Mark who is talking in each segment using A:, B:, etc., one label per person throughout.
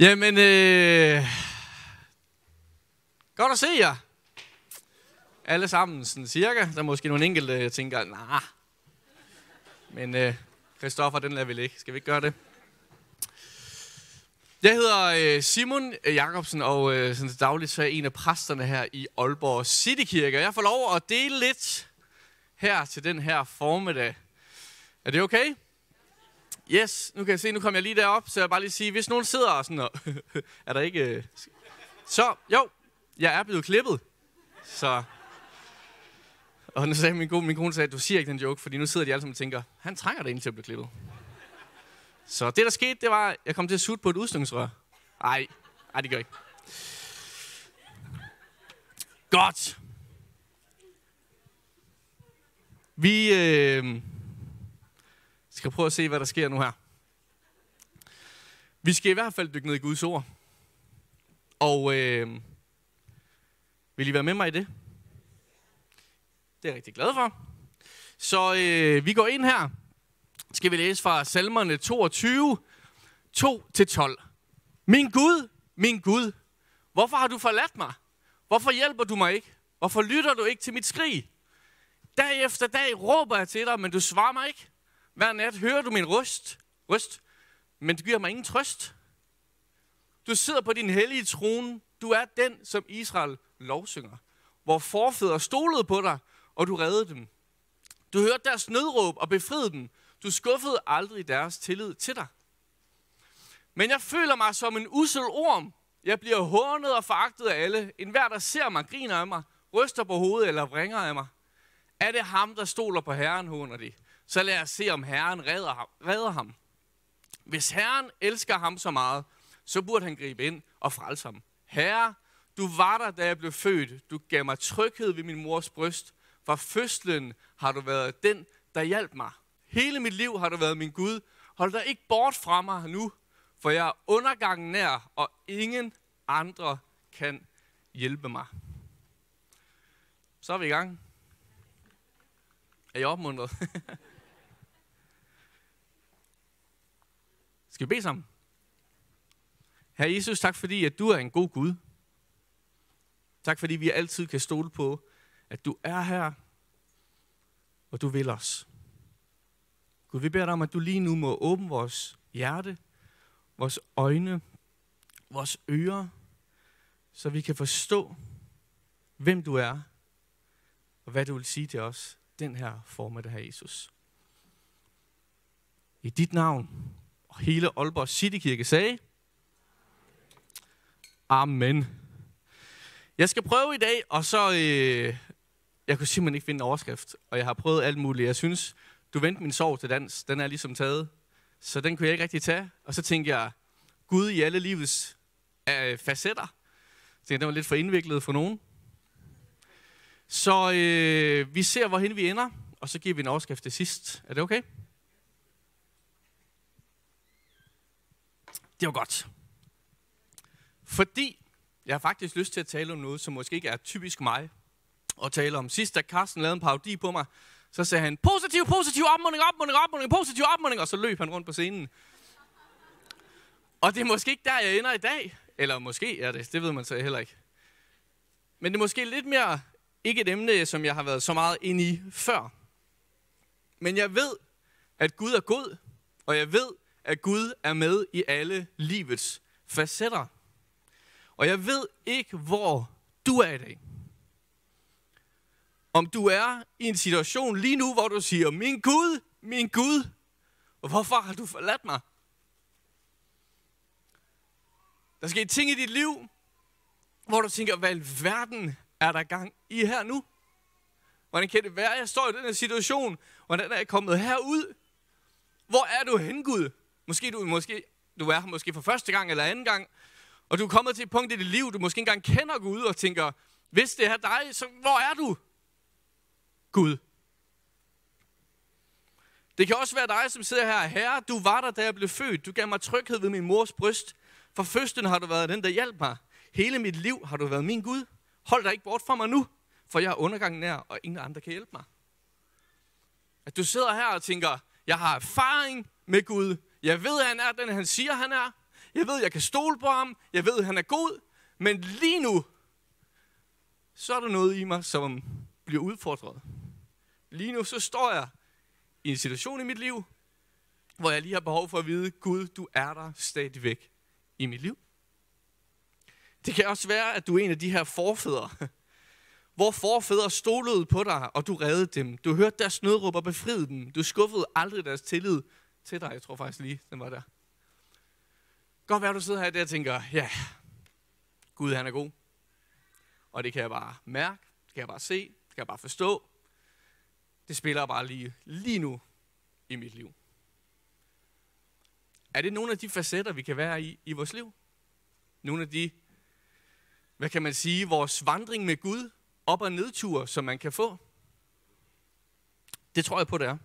A: Jamen, øh, godt at se jer. Alle sammen, sådan cirka. Der er måske nogle enkelte, jeg tænker, nah. Men øh, Christoffer, den lader vi ikke. Skal vi ikke gøre det? Jeg hedder øh, Simon Jakobsen, og øh, sådan til dagligt så er jeg en af præsterne her i Aalborg Citykirke. Jeg får lov at dele lidt her til den her formiddag. Er det okay? Yes, nu kan jeg se, nu kommer jeg lige derop, så jeg bare lige sige, hvis nogen sidder og sådan, og, er der ikke... Øh, så, jo, jeg er blevet klippet. Så, og nu sagde min gode, min kone sagde, du siger ikke den joke, fordi nu sidder de alle sammen og tænker, han trænger det egentlig til at blive klippet. Så det, der skete, det var, at jeg kom til at sutte på et udstødningsrør. Ej, ej, det gør ikke. Godt. Vi øh, skal prøve at se, hvad der sker nu her. Vi skal i hvert fald dykke ned i Guds ord. Og øh, vil I være med mig i det? Det er jeg rigtig glad for. Så øh, vi går ind her. Skal vi læse fra salmerne 22, 2-12. Min Gud, min Gud, hvorfor har du forladt mig? Hvorfor hjælper du mig ikke? Hvorfor lytter du ikke til mit skrig? Dag efter dag råber jeg til dig, men du svarer mig ikke. Hver nat hører du min røst, røst, men det giver mig ingen trøst. Du sidder på din hellige trone. Du er den, som Israel lovsynger. Hvor forfædre stolede på dig, og du reddede dem. Du hørte deres nødråb og befriede dem. Du skuffede aldrig deres tillid til dig. Men jeg føler mig som en usel orm. Jeg bliver hånet og foragtet af alle. En hver, der ser mig, griner af mig, ryster på hovedet eller vringer af mig. Er det ham, der stoler på Herren, håner de? Så lad os se, om Herren redder ham. redder ham. Hvis Herren elsker ham så meget, så burde han gribe ind og frelse ham. Herre, du var der, da jeg blev født. Du gav mig tryghed ved min mors bryst. Fra fødslen har du været den, der hjalp mig. Hele mit liv har du været min Gud. Hold dig ikke bort fra mig nu, for jeg er undergangen nær, og ingen andre kan hjælpe mig. Så er vi i gang. Er I opmuntret? Skal vi bede sammen? Herre Jesus, tak fordi, at du er en god Gud. Tak fordi vi altid kan stole på, at du er her, og du vil os. Gud, vi beder dig om, at du lige nu må åbne vores hjerte, vores øjne, vores ører, så vi kan forstå, hvem du er, og hvad du vil sige til os den her formiddag, her Jesus. I dit navn, og hele Aalborg Citykirke sagde, Amen. Jeg skal prøve i dag, og så... Øh, jeg kunne simpelthen ikke finde en overskrift, og jeg har prøvet alt muligt. Jeg synes, du vendte min sorg til dans. Den er ligesom taget. Så den kunne jeg ikke rigtig tage. Og så tænkte jeg, Gud i alle livets øh, facetter. Så tænkte, var lidt for indviklet for nogen. Så øh, vi ser, hvorhen vi ender, og så giver vi en overskrift til sidst. Er det okay? Det var godt. Fordi jeg har faktisk lyst til at tale om noget, som måske ikke er typisk mig at tale om. Sidst, da Carsten lavede en parodi på mig, så sagde han, positiv, positiv, opmuntring, opmuntring, opmuntring, positiv, opmuntring, og så løb han rundt på scenen. Og det er måske ikke der, jeg ender i dag. Eller måske er det, det ved man så heller ikke. Men det er måske lidt mere ikke et emne, som jeg har været så meget inde i før. Men jeg ved, at Gud er god, og jeg ved, at Gud er med i alle livets facetter. Og jeg ved ikke, hvor du er i dag. Om du er i en situation lige nu, hvor du siger, min Gud, min Gud, hvorfor har du forladt mig? Der sker ting i dit liv, hvor du tænker, hvad i verden er der gang i her nu? Hvordan kan det være, at jeg står i den her situation? Hvordan er jeg kommet herud? Hvor er du hen, Gud? Måske du, måske, du er her måske for første gang eller anden gang, og du er kommet til et punkt i dit liv, du måske ikke engang kender Gud, og tænker, hvis det er dig, så hvor er du? Gud. Det kan også være dig, som sidder her. Herre, du var der, da jeg blev født. Du gav mig tryghed ved min mors bryst. For fødslen har du været den, der hjalp mig. Hele mit liv har du været min Gud. Hold dig ikke bort fra mig nu, for jeg er undergangen nær, og ingen andre kan hjælpe mig. At du sidder her og tænker, jeg har erfaring med Gud. Jeg ved, at han er den, han siger, han er. Jeg ved, jeg kan stole på ham. Jeg ved, han er god. Men lige nu, så er der noget i mig, som bliver udfordret. Lige nu, så står jeg i en situation i mit liv, hvor jeg lige har behov for at vide, Gud, du er der stadigvæk i mit liv. Det kan også være, at du er en af de her forfædre, hvor forfædre stolede på dig, og du reddede dem. Du hørte deres nødråb og befriede dem. Du skuffede aldrig deres tillid til dig. Jeg tror faktisk lige, den var der. Godt være, du sidder her og tænker, ja, Gud han er god. Og det kan jeg bare mærke, det kan jeg bare se, det kan jeg bare forstå. Det spiller bare lige, lige nu i mit liv. Er det nogle af de facetter, vi kan være i i vores liv? Nogle af de, hvad kan man sige, vores vandring med Gud, op- og nedture, som man kan få? Det tror jeg på, det er.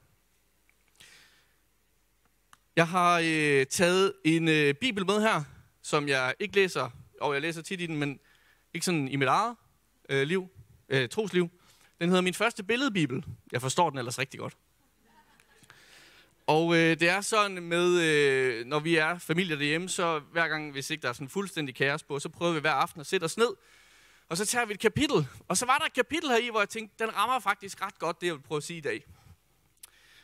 A: Jeg har øh, taget en øh, bibel med her, som jeg ikke læser, og jeg læser tit i den, men ikke sådan i mit eget øh, liv, øh, trosliv. Den hedder Min Første Billedbibel. Jeg forstår den ellers rigtig godt. Og øh, det er sådan med, øh, når vi er familie derhjemme, så hver gang, hvis ikke der er sådan fuldstændig kaos på, så prøver vi hver aften at sætte os ned, og så tager vi et kapitel. Og så var der et kapitel her i, hvor jeg tænkte, den rammer faktisk ret godt det, jeg vil prøve at sige i dag.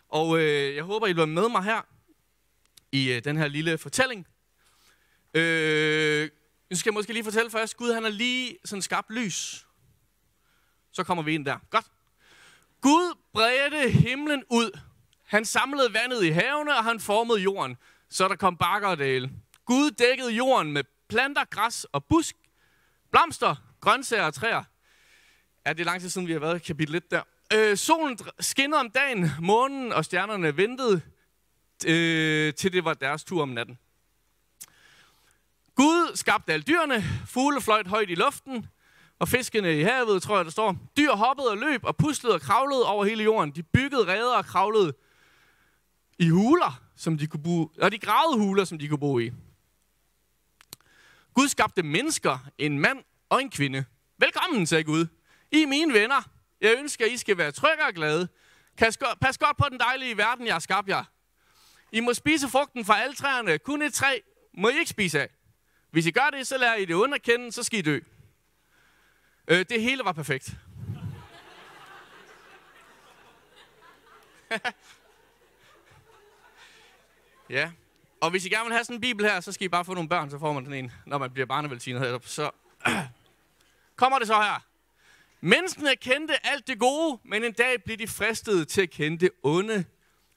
A: Og øh, jeg håber, I bliver med mig her i øh, den her lille fortælling. Øh, nu skal jeg måske lige fortælle først, Gud han har lige sådan skabt lys. Så kommer vi ind der. Godt. Gud bredte himlen ud. Han samlede vandet i havene, og han formede jorden, så der kom bakker og dale. Gud dækkede jorden med planter, græs og busk, blomster, grøntsager og træer. Ja, det er lang tid siden, vi har været i kapitel 1 der. Øh, solen skinnede om dagen, månen og stjernerne ventede, øh, til det var deres tur om natten. Gud skabte alle dyrene, fugle fløjt højt i luften, og fiskene i havet, tror jeg, der står. Dyr hoppede og løb og puslede og kravlede over hele jorden. De byggede reder og kravlede i huler, som de kunne bo, og de gravede huler, som de kunne bo i. Gud skabte mennesker, en mand og en kvinde. Velkommen, sagde Gud. I er mine venner. Jeg ønsker, at I skal være trygge og glade. Pas godt på den dejlige verden, jeg har skabt jer. I må spise frugten fra alle træerne. Kun et træ må I ikke spise af. Hvis I gør det, så lærer I det underkende, så skal I dø. Øh, det hele var perfekt. ja. Og hvis I gerne vil have sådan en bibel her, så skal I bare få nogle børn, så får man den en, når man bliver barnevelsignet. Så kommer det så her. Menneskene kendte alt det gode, men en dag blev de fristet til at kende det onde.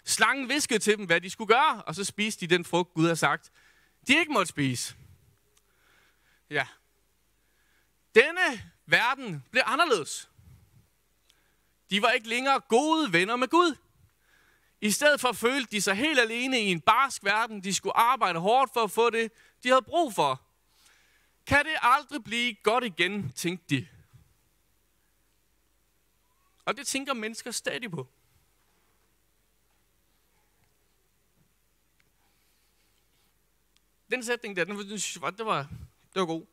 A: Slangen viskede til dem, hvad de skulle gøre, og så spiste de den frugt, Gud har sagt, de ikke måtte spise. Ja. Denne verden blev anderledes. De var ikke længere gode venner med Gud. I stedet for følte de sig helt alene i en barsk verden. De skulle arbejde hårdt for at få det, de havde brug for. Kan det aldrig blive godt igen, tænkte de. Og det tænker mennesker stadig på. Den sætning der, den, det var, det var god.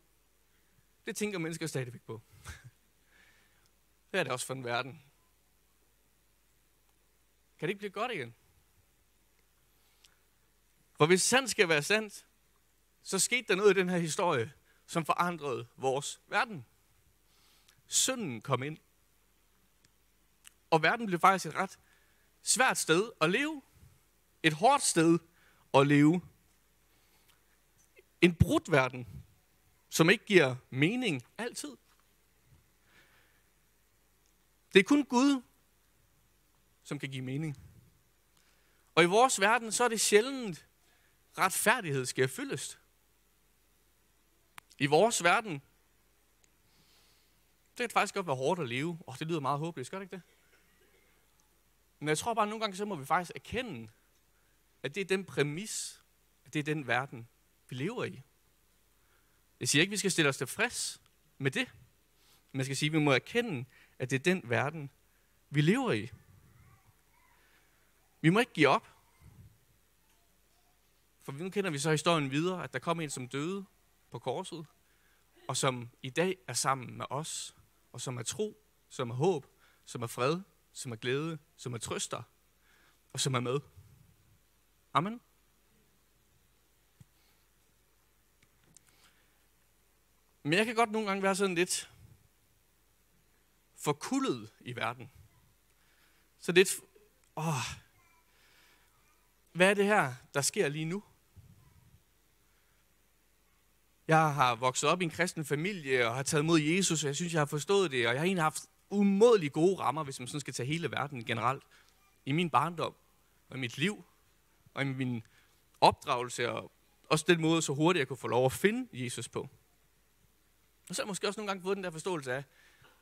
A: Det tænker mennesker stadigvæk på. Det er det også for en verden. Kan det ikke blive godt igen? For hvis sandt skal være sandt, så skete der noget i den her historie, som forandrede vores verden. Synden kom ind. Og verden blev faktisk et ret svært sted at leve. Et hårdt sted at leve. En brudt verden, som ikke giver mening altid. Det er kun Gud, som kan give mening. Og i vores verden, så er det sjældent, retfærdighed skal fyldes. I vores verden, det kan faktisk godt være hårdt at leve. Og det lyder meget håbløst, gør det ikke det? Men jeg tror bare, at nogle gange så må vi faktisk erkende, at det er den præmis, at det er den verden, vi lever i. Jeg siger ikke, at vi skal stille os tilfreds med det. Men skal sige, at vi må erkende, at det er den verden, vi lever i. Vi må ikke give op. For nu kender vi så historien videre, at der kom en, som døde på korset, og som i dag er sammen med os, og som er tro, som er håb, som er fred, som er glæde, som er trøster, og som er med. Amen. Men jeg kan godt nogle gange være sådan lidt forkullet i verden. Så lidt, åh, hvad er det her, der sker lige nu? Jeg har vokset op i en kristen familie og har taget mod Jesus, og jeg synes, jeg har forstået det, og jeg har egentlig haft umådelig gode rammer, hvis man sådan skal tage hele verden generelt. I min barndom, og i mit liv, og i min opdragelse, og også den måde, så hurtigt jeg kunne få lov at finde Jesus på. Og så har jeg måske også nogle gange fået den der forståelse af,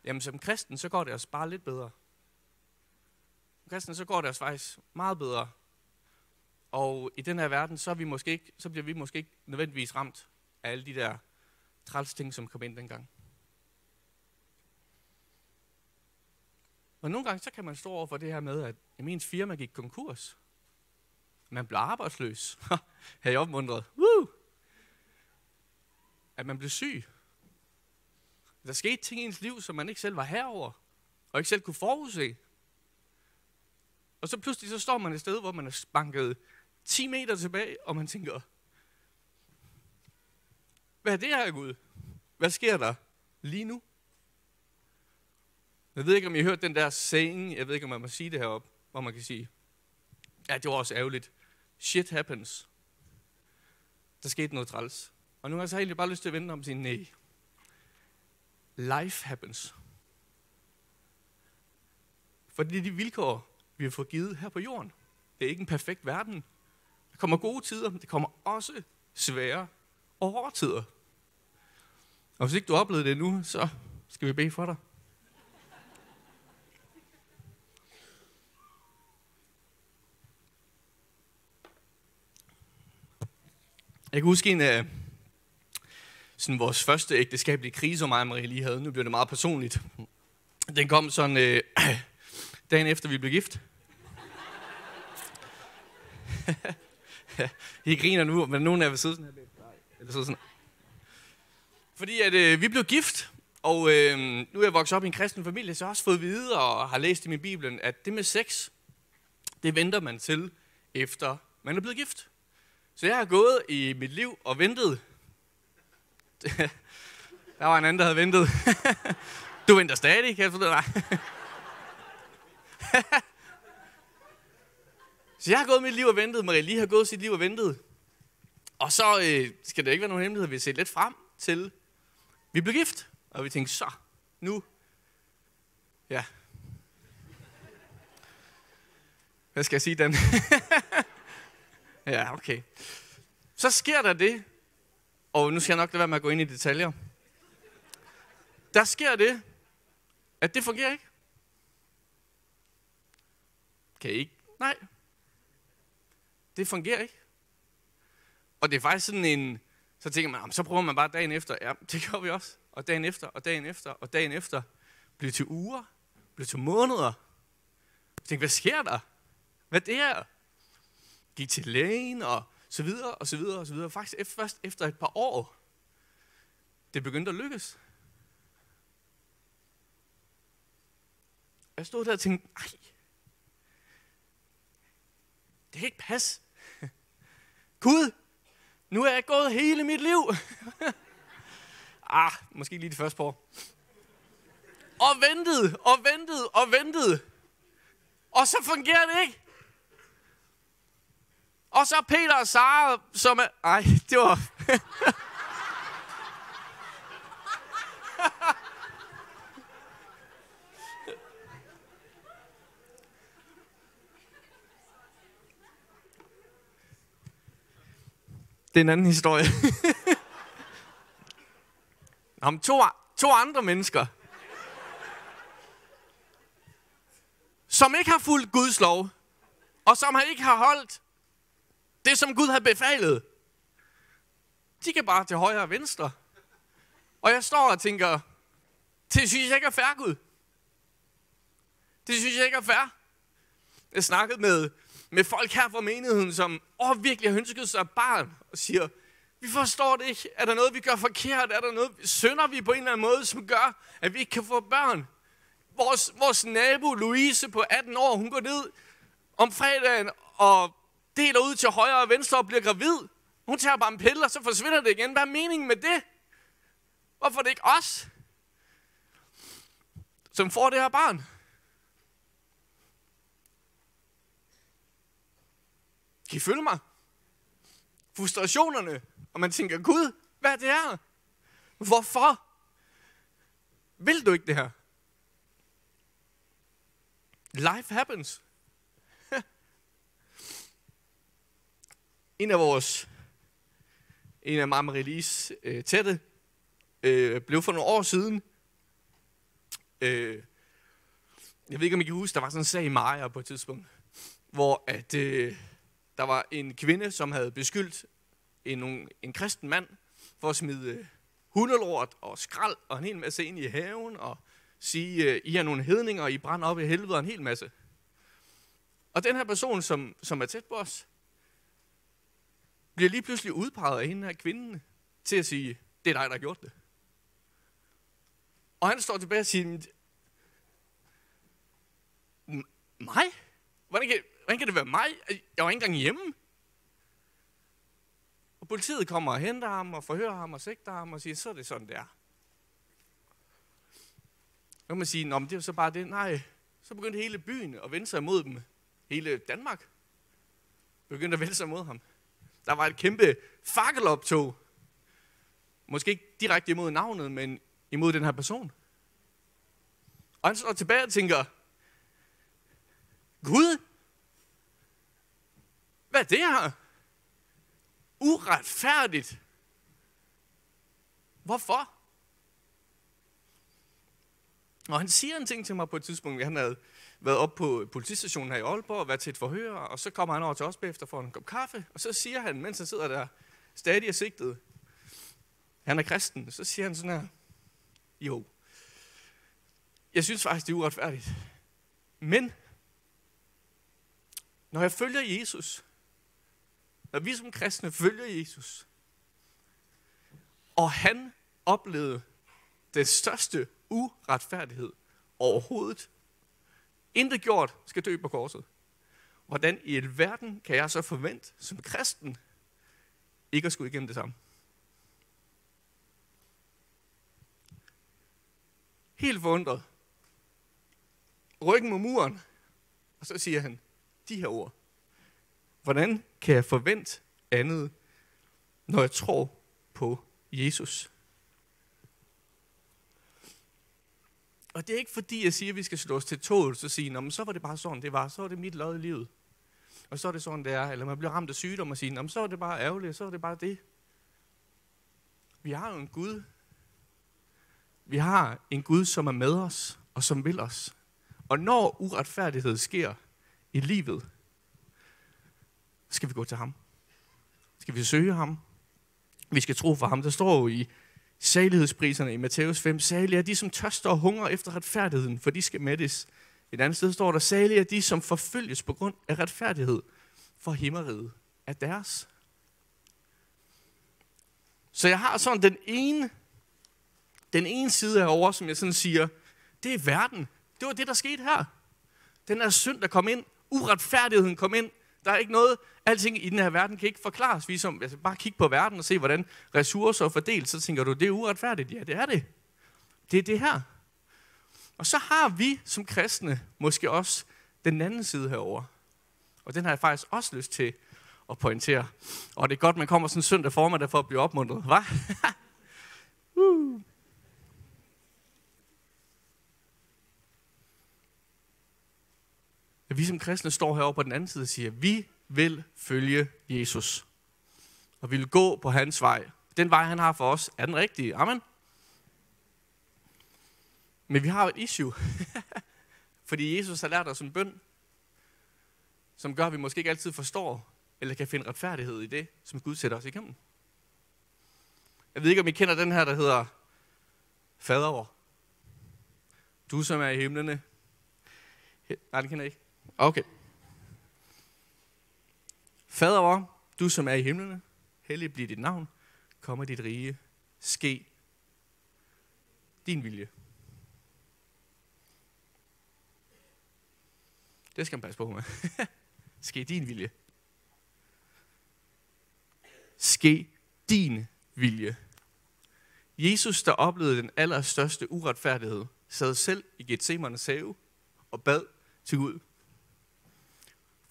A: jamen som kristen, så går det os bare lidt bedre. Som kristen, så går det os faktisk meget bedre. Og i den her verden, så, er vi måske ikke, så bliver vi måske ikke nødvendigvis ramt af alle de der træls ting, som kom ind dengang. Og nogle gange, så kan man stå over for det her med, at ens firma gik konkurs. Man blev arbejdsløs. Her jeg opmuntret? Woo! At man blev syg. Der skete ting i ens liv, som man ikke selv var herover, og ikke selv kunne forudse. Og så pludselig så står man et sted, hvor man er banket 10 meter tilbage, og man tænker, hvad er det her, Gud? Hvad sker der lige nu? Jeg ved ikke, om I har hørt den der saying, jeg ved ikke, om man må sige det heroppe, hvor man kan sige, ja, det var også ærgerligt. Shit happens. Der skete noget træls. Og nu har jeg så egentlig bare lyst til at vende om og sige, nej. Life happens. For det er de vilkår, vi har fået givet her på jorden. Det er ikke en perfekt verden. Der kommer gode tider, men det kommer også svære og hårde tider. Og hvis ikke du oplevede det nu, så skal vi bede for dig. Jeg kan huske en af sådan vores første ægteskabelige krise, som mig og Marie lige havde. Nu bliver det meget personligt. Den kom sådan øh, dagen efter, vi blev gift. I griner nu, men nogen af jer vil sidde sådan her. Eller sidde sådan. Fordi at øh, vi blev gift, og øh, nu er jeg vokset op i en kristen familie, så jeg har også fået videre vide og har læst i min Bibelen, at det med sex, det venter man til, efter man er blevet gift. Så jeg har gået i mit liv og ventet. Der var en anden, der havde ventet. Du venter stadig, kan jeg forstå dig. Så jeg har gået mit liv og ventet. Marie lige har gået sit liv og ventet. Og så øh, skal det ikke være nogen hemmelighed, vi ser lidt frem til, vi blev gift. Og vi tænkte, så, nu, ja. Hvad skal jeg sige, Dan? Ja, okay. Så sker der det, og nu skal jeg nok lade være med at gå ind i detaljer. Der sker det, at det fungerer ikke. Kan I ikke? Nej. Det fungerer ikke. Og det er faktisk sådan en, så tænker man, så prøver man bare dagen efter. Ja, det gør vi også. Og dagen efter, og dagen efter, og dagen efter. Bliver til uger, bliver til måneder. Jeg tænker, hvad sker der? Hvad er det er? gik til lægen og så videre og så videre og så videre. Faktisk først efter et par år, det begyndte at lykkes. Jeg stod der og tænkte, nej, det kan ikke passe. Gud, nu er jeg gået hele mit liv. ah, måske lige det første par år. Og ventede, og ventede, og ventede. Og så fungerer det ikke. Og så Peter og Sara, som er... Ej, det var... det er en anden historie. Om to, to andre mennesker, som ikke har fulgt Guds lov, og som ikke har holdt det, som Gud har befalet. De kan bare til højre og venstre. Og jeg står og tænker, det synes jeg ikke er fair, Gud. Det synes jeg ikke er fair. Jeg snakkede med, med folk her fra menigheden, som åh, virkelig har ønsket sig barn, og siger, vi forstår det ikke. Er der noget, vi gør forkert? Er der noget, synder vi på en eller anden måde, som gør, at vi ikke kan få børn? Vores, vores nabo, Louise på 18 år, hun går ned om fredagen og deler ud til højre og venstre og bliver gravid. Hun tager bare en pille, og så forsvinder det igen. Hvad er meningen med det? Hvorfor er det ikke os, som får det her barn? Kan I følge mig? Frustrationerne, og man tænker, Gud, hvad er det her? Hvorfor? Vil du ikke det her? Life happens. En af vores, en af Mama øh, tætte, øh, blev for nogle år siden, øh, jeg ved ikke, om I kan huske, der var sådan en sag i Maja på et tidspunkt, hvor at, øh, der var en kvinde, som havde beskyldt en, en kristen mand for at smide øh, hundelort og skrald og en hel masse ind i haven og sige, øh, I er nogle hedninger, og I brænder op i helvede og en hel masse. Og den her person, som, som er tæt på os, bliver lige pludselig udpeget af hende her kvinden til at sige, det er dig, der har gjort det. Og han står tilbage og siger, mig? Hvordan kan, hvordan kan det være mig? Jeg var ikke engang hjemme. Og politiet kommer og henter ham og forhører ham og sigter ham og siger, så er det sådan, det er. Så kan man sige, Nå, men det er så bare det. Nej, så begyndte hele byen at vende sig imod dem. Hele Danmark begyndte at vende sig imod ham. Der var et kæmpe fakkeloptog. Måske ikke direkte imod navnet, men imod den her person. Og han står tilbage og tænker, Gud, hvad er det her? Uretfærdigt. Hvorfor? Og han siger en ting til mig på et tidspunkt. Han havde været op på politistationen her i Aalborg og været til et forhør, og så kommer han over til os bagefter for en kop kaffe, og så siger han, mens han sidder der stadig er sigtet, han er kristen, så siger han sådan her, jo, jeg synes faktisk, det er uretfærdigt. Men, når jeg følger Jesus, når vi som kristne følger Jesus, og han oplevede den største uretfærdighed overhovedet, intet gjort, skal dø på korset. Hvordan i el verden kan jeg så forvente som kristen ikke at skulle igennem det samme? Helt forundret. Ryggen mod muren. Og så siger han de her ord. Hvordan kan jeg forvente andet, når jeg tror på Jesus? Og det er ikke fordi, jeg siger, at vi skal slå os til tål, så sige, men så var det bare sådan, det var, så var det mit lod i livet. Og så er det sådan, det er. Eller man bliver ramt af sygdom og sige, så er det bare ærgerligt, så er det bare det. Vi har jo en Gud. Vi har en Gud, som er med os og som vil os. Og når uretfærdighed sker i livet, skal vi gå til ham. Skal vi søge ham. Vi skal tro for ham. Der står jo i salighedspriserne i Matthæus 5. Salige er de, som tørster og hungrer efter retfærdigheden, for de skal mættes. Et andet sted står der, salige er de, som forfølges på grund af retfærdighed, for himmeriget er deres. Så jeg har sådan den ene, den ene side herover, som jeg sådan siger, det er verden. Det var det, der skete her. Den er synd, der kom ind. Uretfærdigheden kom ind. Der er ikke noget, alting i den her verden kan ikke forklares. Vi som, altså bare kig på verden og se, hvordan ressourcer er fordelt, så tænker du, det er uretfærdigt. Ja, det er det. Det er det her. Og så har vi som kristne måske også den anden side herover. Og den har jeg faktisk også lyst til at pointere. Og det er godt, man kommer sådan en søndag formiddag for at blive opmuntret. Hva? uh. At vi som kristne står herovre på den anden side og siger, at vi vil følge Jesus. Og vi vil gå på hans vej. Den vej, han har for os, er den rigtige. Amen. Men vi har et issue. Fordi Jesus har lært os en bøn, som gør, at vi måske ikke altid forstår, eller kan finde retfærdighed i det, som Gud sætter os igennem. Jeg ved ikke, om I kender den her, der hedder Fader. Du, som er i himlene. Nej, den kender jeg ikke. Okay. Fader vor, du som er i himlene, hellig bliver dit navn, kommer dit rige, ske din vilje. Det skal man passe på med. ske din vilje. Ske din vilje. Jesus, der oplevede den allerstørste uretfærdighed, sad selv i Gethsemanes have og bad til Gud.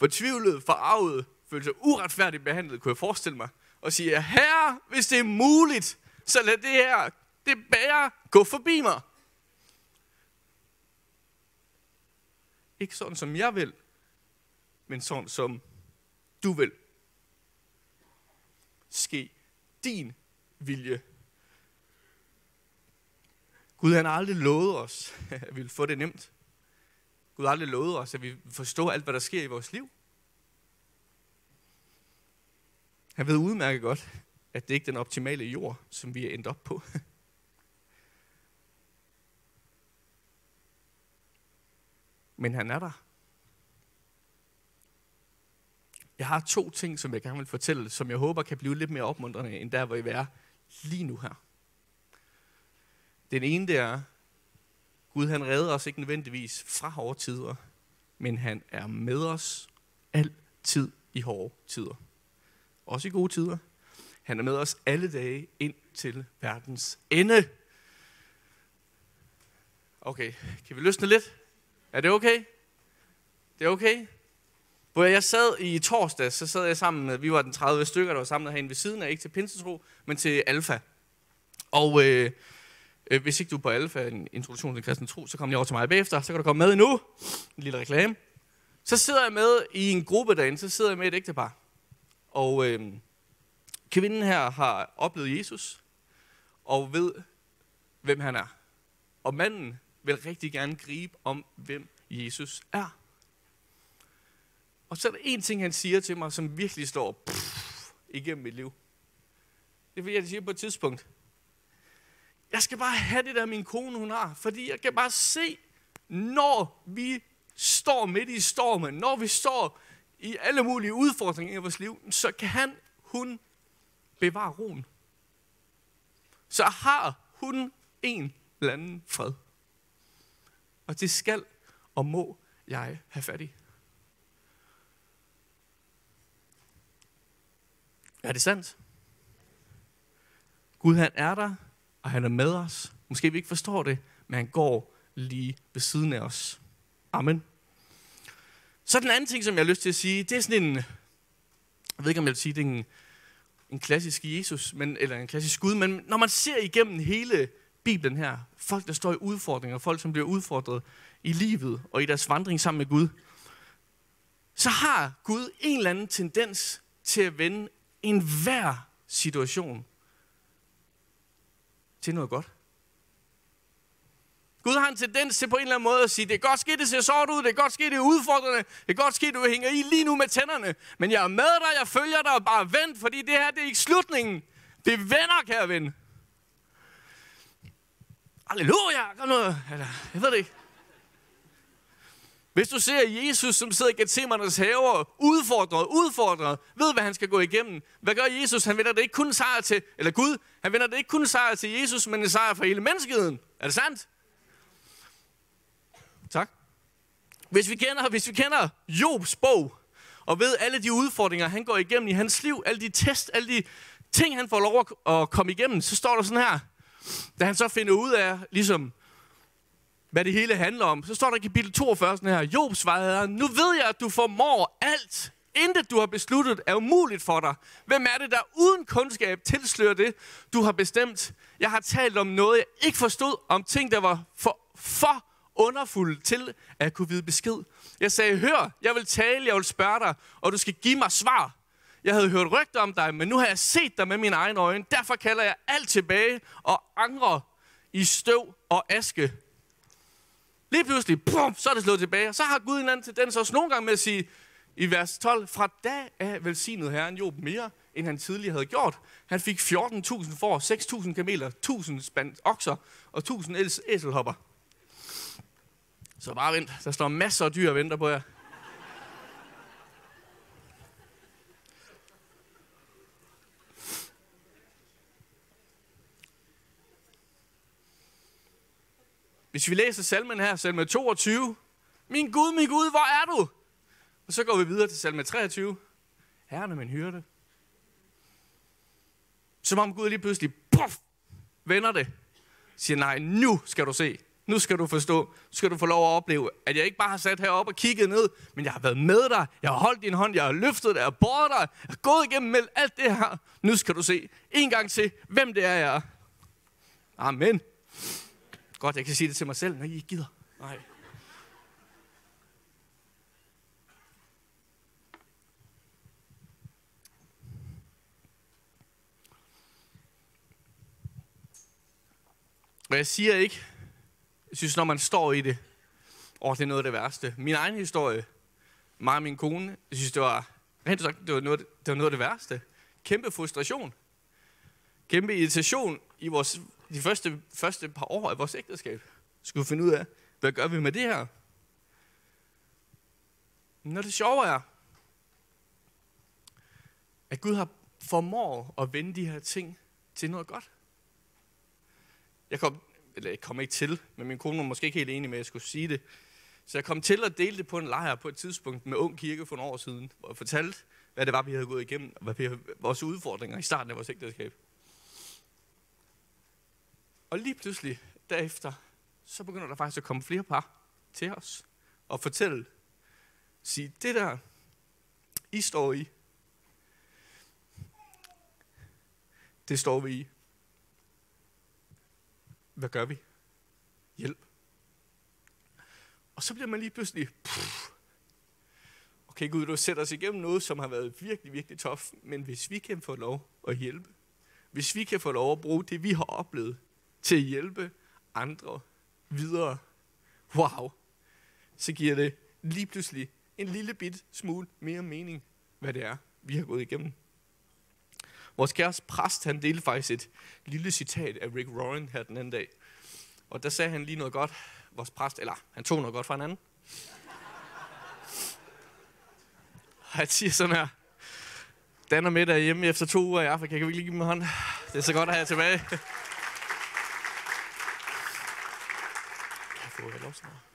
A: Fortvivlet, forarvet, følte sig uretfærdigt behandlet, kunne jeg forestille mig, og sige, herre, hvis det er muligt, så lad det her, det bære, gå forbi mig. Ikke sådan, som jeg vil, men sådan, som du vil. Ske din vilje. Gud han har aldrig lovet os, at vi vil få det nemt. Gud aldrig lovet os, at vi forstår alt, hvad der sker i vores liv. Han ved udmærket godt, at det ikke er den optimale jord, som vi er endt op på. Men han er der. Jeg har to ting, som jeg gerne vil fortælle, som jeg håber kan blive lidt mere opmuntrende, end der, hvor I er lige nu her. Den ene, det er, Gud han redder os ikke nødvendigvis fra hårde tider, men han er med os altid i hårde tider. Også i gode tider. Han er med os alle dage ind til verdens ende. Okay, kan vi løsne lidt? Er det okay? Det er okay? Hvor jeg sad i torsdag, så sad jeg sammen med, vi var den 30 stykker, der var samlet herinde ved siden af, ikke til Pinsetro, men til Alfa. Og øh, øh, hvis ikke du er på Alfa, en introduktion til kristen tro, så kom lige over til mig bagefter, så kan du komme med nu. En lille reklame. Så sidder jeg med i en gruppe derinde, så sidder jeg med et ægtepar. Og øh, kvinden her har oplevet Jesus, og ved, hvem han er. Og manden vil rigtig gerne gribe om, hvem Jesus er. Og så er der en ting, han siger til mig, som virkelig står pff, igennem mit liv. Det er fordi, jeg siger på et tidspunkt. Jeg skal bare have det der, min kone hun har. Fordi jeg kan bare se, når vi står midt i stormen, når vi står i alle mulige udfordringer i vores liv, så kan han, hun bevare roen. Så har hun en eller anden fred. Og det skal og må jeg have fat i. Er det sandt? Gud han er der, og han er med os. Måske vi ikke forstår det, men han går lige ved siden af os. Amen. Så den anden ting, som jeg har lyst til at sige, det er sådan en, jeg ved ikke om jeg vil sige, det er en, en klassisk Jesus, men, eller en klassisk Gud, men når man ser igennem hele Bibelen her, folk der står i udfordringer, folk som bliver udfordret i livet og i deres vandring sammen med Gud, så har Gud en eller anden tendens til at vende enhver situation til noget godt. Gud har en tendens til på en eller anden måde at sige, det er godt ske, det ser sort ud, det er godt ske, det er udfordrende, det er godt ske, du hænger i lige nu med tænderne, men jeg er med dig, jeg følger dig, og bare vent, fordi det her, det er ikke slutningen. Det vender, kære ven. Halleluja, kom nu. Eller, jeg ved det ikke. Hvis du ser Jesus, som sidder i Gethsemanes haver, udfordret, udfordret, ved, hvad han skal gå igennem. Hvad gør Jesus? Han vender det ikke kun sejr til, eller Gud, han vender det ikke kun sejr til Jesus, men en sejr for hele menneskeheden. Er det sandt? Tak. Hvis vi kender, hvis vi kender Jobs bog, og ved alle de udfordringer, han går igennem i hans liv, alle de test, alle de ting, han får lov at komme igennem, så står der sådan her, da han så finder ud af, ligesom, hvad det hele handler om, så står der i kapitel 42 sådan her, Job svarede, nu ved jeg, at du formår alt. Intet, du har besluttet, er umuligt for dig. Hvem er det, der uden kundskab tilslører det, du har bestemt? Jeg har talt om noget, jeg ikke forstod, om ting, der var for, for underfulde til at kunne vide besked. Jeg sagde, hør, jeg vil tale, jeg vil spørge dig, og du skal give mig svar. Jeg havde hørt rygter om dig, men nu har jeg set dig med mine egne øjne. Derfor kalder jeg alt tilbage og angrer i støv og aske. Lige pludselig, pum, så er det slået tilbage. Og så har Gud en anden tendens også nogle gange med at sige i vers 12, fra da af velsignede Herren Job mere, end han tidligere havde gjort. Han fik 14.000 får, 6.000 kameler, 1.000 spand okser og 1.000 æselhopper. Så bare vent, der står masser af dyr og venter på jer. Hvis vi læser salmen her, salme 22. Min Gud, min Gud, hvor er du? Og så går vi videre til salme 23. Herren er min hyrde. Som om Gud lige pludselig, puff, vender det. Siger, nej, nu skal du se. Nu skal du forstå. Nu skal du få lov at opleve, at jeg ikke bare har sat heroppe og kigget ned, men jeg har været med dig. Jeg har holdt din hånd. Jeg har løftet dig. Jeg har båret dig. Jeg har gået igennem alt det her. Nu skal du se en gang til, hvem det er, jeg er. Amen. Godt, jeg kan sige det til mig selv, når I ikke gider. Nej. Og jeg siger ikke, jeg synes, når man står i det, og det er noget af det værste. Min egen historie, mig og min kone, jeg synes, det var, rent sagt, det var, noget, det var noget af det værste. Kæmpe frustration. Kæmpe irritation i vores, de første, første par år af vores ægteskab. Skulle finde ud af, hvad gør vi med det her? Når det sjove er, at Gud har formår at vende de her ting til noget godt. Jeg kom, eller jeg kom ikke til, men min kone var måske ikke helt enig med, at jeg skulle sige det. Så jeg kom til at dele det på en lejr på et tidspunkt med Ung Kirke for en år siden, hvor jeg fortalte, hvad det var, vi havde gået igennem, og hvad vi havde, vores udfordringer i starten af vores ægteskab. Og lige pludselig, derefter, så begynder der faktisk at komme flere par til os og fortælle, sige, det der, I står i, det står vi i. Hvad gør vi? Hjælp. Og så bliver man lige pludselig, pff, okay Gud, du sætter os igennem noget, som har været virkelig, virkelig tof, men hvis vi kan få lov at hjælpe, hvis vi kan få lov at bruge det, vi har oplevet, til at hjælpe andre videre, wow, så giver det lige pludselig en lille bit smule mere mening, hvad det er, vi har gået igennem. Vores kæres præst, han delte faktisk et lille citat af Rick Warren her den anden dag. Og der sagde han lige noget godt. Vores præst, eller han tog noget godt fra en anden. Han siger sådan her. Dan og Mette er hjemme efter to uger i Afrika. Kan vi lige give dem hånd? Det er så godt at have jer tilbage. Kan jeg få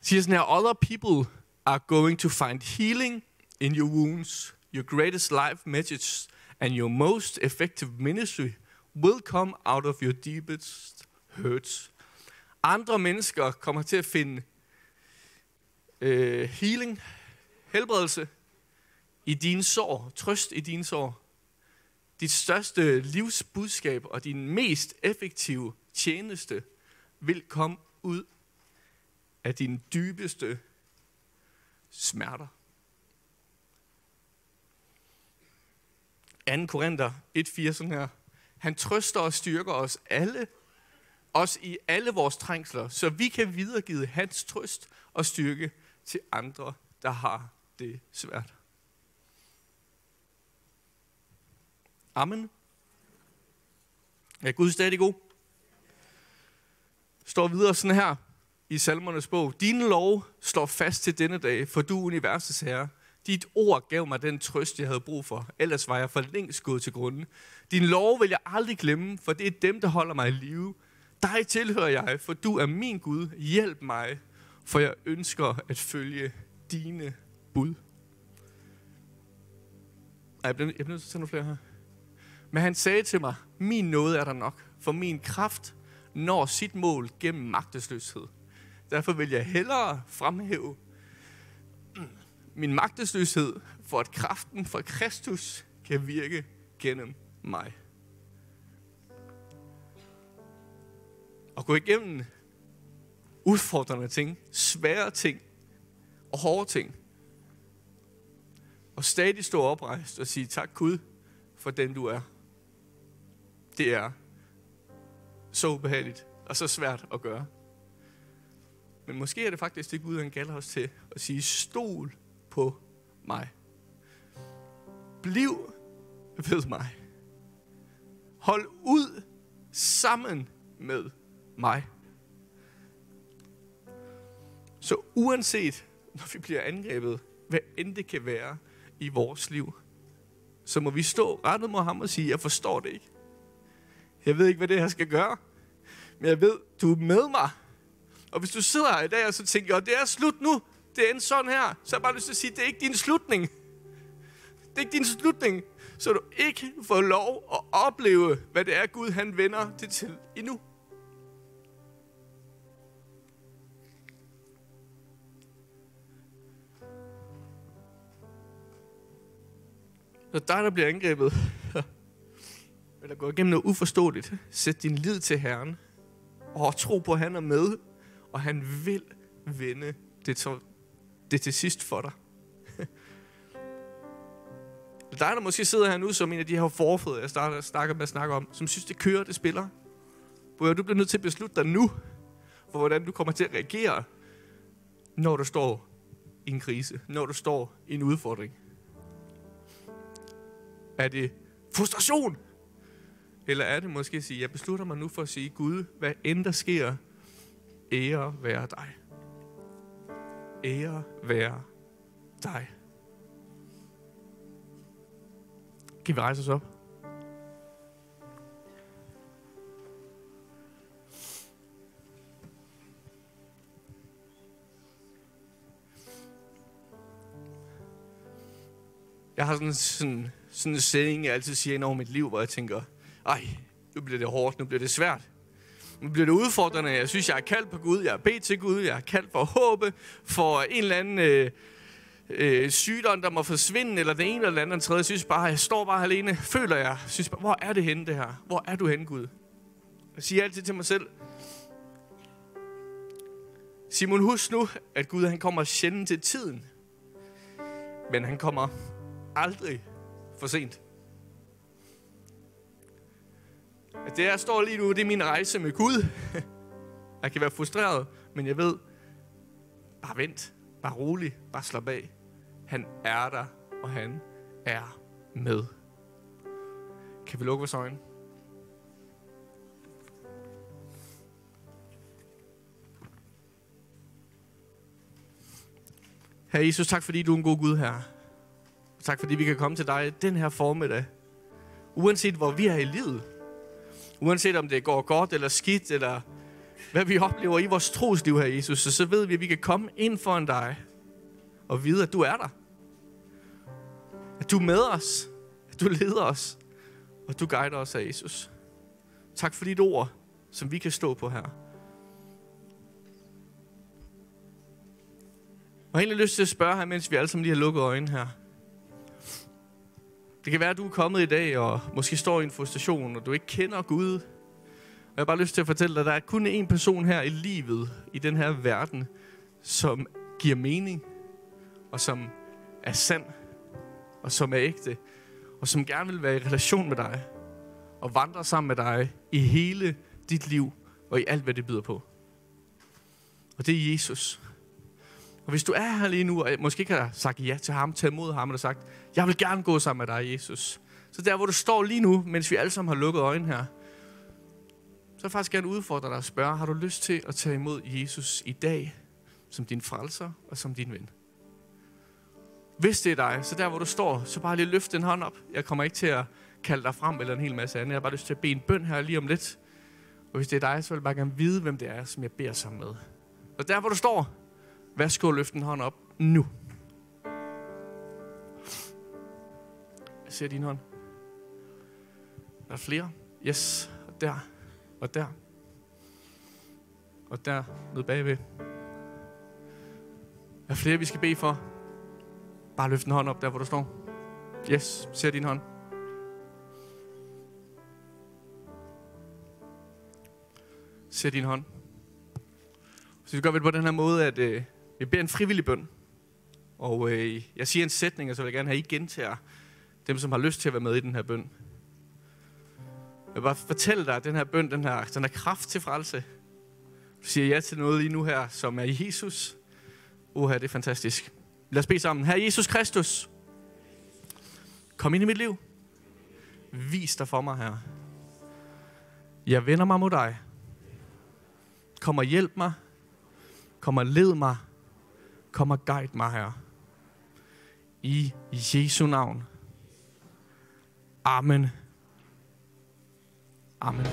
A: siger sådan her, Other people are going to find healing in your wounds. Your greatest life message and your most effective ministry will come out of your deepest hurts. Andre mennesker kommer til at finde øh, healing, helbredelse i dine sår, trøst i dine sår. Dit største livsbudskab og din mest effektive tjeneste vil komme ud af dine dybeste smerter. 2. Korinther 1.4 sådan her. Han trøster og styrker os alle, os i alle vores trængsler, så vi kan videregive hans trøst og styrke til andre, der har det svært. Amen. Er Gud stadig god? Står videre sådan her i salmernes bog. Din lov står fast til denne dag, for du universets herre. Dit ord gav mig den trøst, jeg havde brug for. Ellers var jeg for længst gået til grunden. Din lov vil jeg aldrig glemme, for det er dem, der holder mig i live. Dig tilhører jeg, for du er min Gud. Hjælp mig, for jeg ønsker at følge dine bud. Ej, jeg bliver nødt til at tage nogle flere her. Men han sagde til mig, min nåde er der nok, for min kraft når sit mål gennem magtesløshed. Derfor vil jeg hellere fremhæve min magtesløshed, for at kraften fra Kristus kan virke gennem mig. Og gå igennem udfordrende ting, svære ting og hårde ting. Og stadig stå oprejst og sige tak Gud for den du er. Det er så ubehageligt og så svært at gøre. Men måske er det faktisk det Gud, han kalder os til at sige, stol på mig. Bliv ved mig. Hold ud sammen med mig. Så uanset, når vi bliver angrebet, hvad end det kan være i vores liv, så må vi stå rettet mod ham og sige, jeg forstår det ikke. Jeg ved ikke, hvad det her skal gøre, men jeg ved, du er med mig. Og hvis du sidder her i dag og så tænker, at det er slut nu, det er en sådan her, så har jeg bare lyst til at sige, det er ikke din slutning. Det er ikke din slutning. så du ikke får lov at opleve, hvad det er, Gud han vender det til endnu. Så dig, der bliver angrebet, eller går igennem noget uforståeligt, sæt din lid til Herren, og tro på, at han er med, og han vil vende det til, det til sidst for dig. dig, der måske sidder her nu som en af de her forfædre, jeg starter, snakker med at snakke om, som synes, det kører, det spiller. Hvor du bliver nødt til at beslutte dig nu, for hvordan du kommer til at reagere, når du står i en krise, når du står i en udfordring. Er det frustration? Eller er det måske at sige, jeg beslutter mig nu for at sige, Gud, hvad end der sker, ære være dig. Ære være dig. Kan vi rejse os op? Jeg har sådan, sådan, sådan en sætning, jeg altid siger ind over mit liv, hvor jeg tænker, ej, nu bliver det hårdt, nu bliver det svært. Nu bliver det udfordrende. Jeg synes, jeg er kaldt på Gud, jeg er bedt til Gud, jeg er kaldt for håbe, for en eller anden øh, øh, sygdom, der må forsvinde, eller det ene eller det andet, tredje. Jeg synes bare, jeg står bare alene, føler jeg. jeg synes bare, hvor er det henne, det her? Hvor er du henne, Gud? Jeg siger altid til mig selv, Simon, husk nu, at Gud han kommer sjældent til tiden. Men han kommer aldrig for sent. At det, jeg står lige nu, det er min rejse med Gud. Jeg kan være frustreret, men jeg ved, bare vent, bare rolig, bare slap af. Han er der, og han er med. Kan vi lukke vores øjne? Herre Jesus, tak fordi du er en god Gud her. Tak fordi vi kan komme til dig den her formiddag. Uanset hvor vi er i livet. Uanset om det går godt eller skidt, eller hvad vi oplever i vores trosliv her, Jesus, så, så ved vi, at vi kan komme ind foran dig og vide, at du er der. At du er med os. At du leder os. Og du guider os af Jesus. Tak for dit ord, som vi kan stå på her. Og jeg har egentlig lyst til at spørge her, mens vi alle sammen lige har lukket øjnene her. Det kan være, at du er kommet i dag og måske står i en frustration, og du ikke kender Gud. Og jeg har bare lyst til at fortælle dig, at der er kun én person her i livet, i den her verden, som giver mening, og som er sand, og som er ægte, og som gerne vil være i relation med dig, og vandre sammen med dig i hele dit liv, og i alt, hvad det byder på. Og det er Jesus. Og hvis du er her lige nu, og måske ikke har sagt ja til ham, taget imod ham, og sagt, jeg vil gerne gå sammen med dig, Jesus. Så der, hvor du står lige nu, mens vi alle sammen har lukket øjnene her, så jeg faktisk gerne udfordre dig og spørge, har du lyst til at tage imod Jesus i dag, som din frelser og som din ven? Hvis det er dig, så der, hvor du står, så bare lige løft den hånd op. Jeg kommer ikke til at kalde dig frem eller en hel masse andet. Jeg har bare lyst til at bede en bøn her lige om lidt. Og hvis det er dig, så vil jeg bare gerne vide, hvem det er, som jeg beder sammen med. Og der, hvor du står, Værsgo, løfte en hånd op nu. Jeg ser din hånd. Der er flere. Yes. Og der. Og der. Og der. Nede bagved. Der er flere, vi skal bede for. Bare løft en hånd op der, hvor du står. Yes. Ser din hånd. Ser din hånd. Så vi gør det på den her måde, at øh, vi beder en frivillig bøn. Og øh, jeg siger en sætning, og så vil jeg gerne have, at I gentager dem, som har lyst til at være med i den her bøn. Jeg vil bare fortælle dig, at den her bøn, den har, den har kraft til frelse. Du siger ja til noget lige nu her, som er Jesus. Uha, det er fantastisk. Lad os bede sammen. Herre Jesus Kristus, kom ind i mit liv. Vis dig for mig, her. Jeg vender mig mod dig. Kom og hjælp mig. Kom og led mig. Kom og guide mig, her. I Jesu navn. Amen. Amen.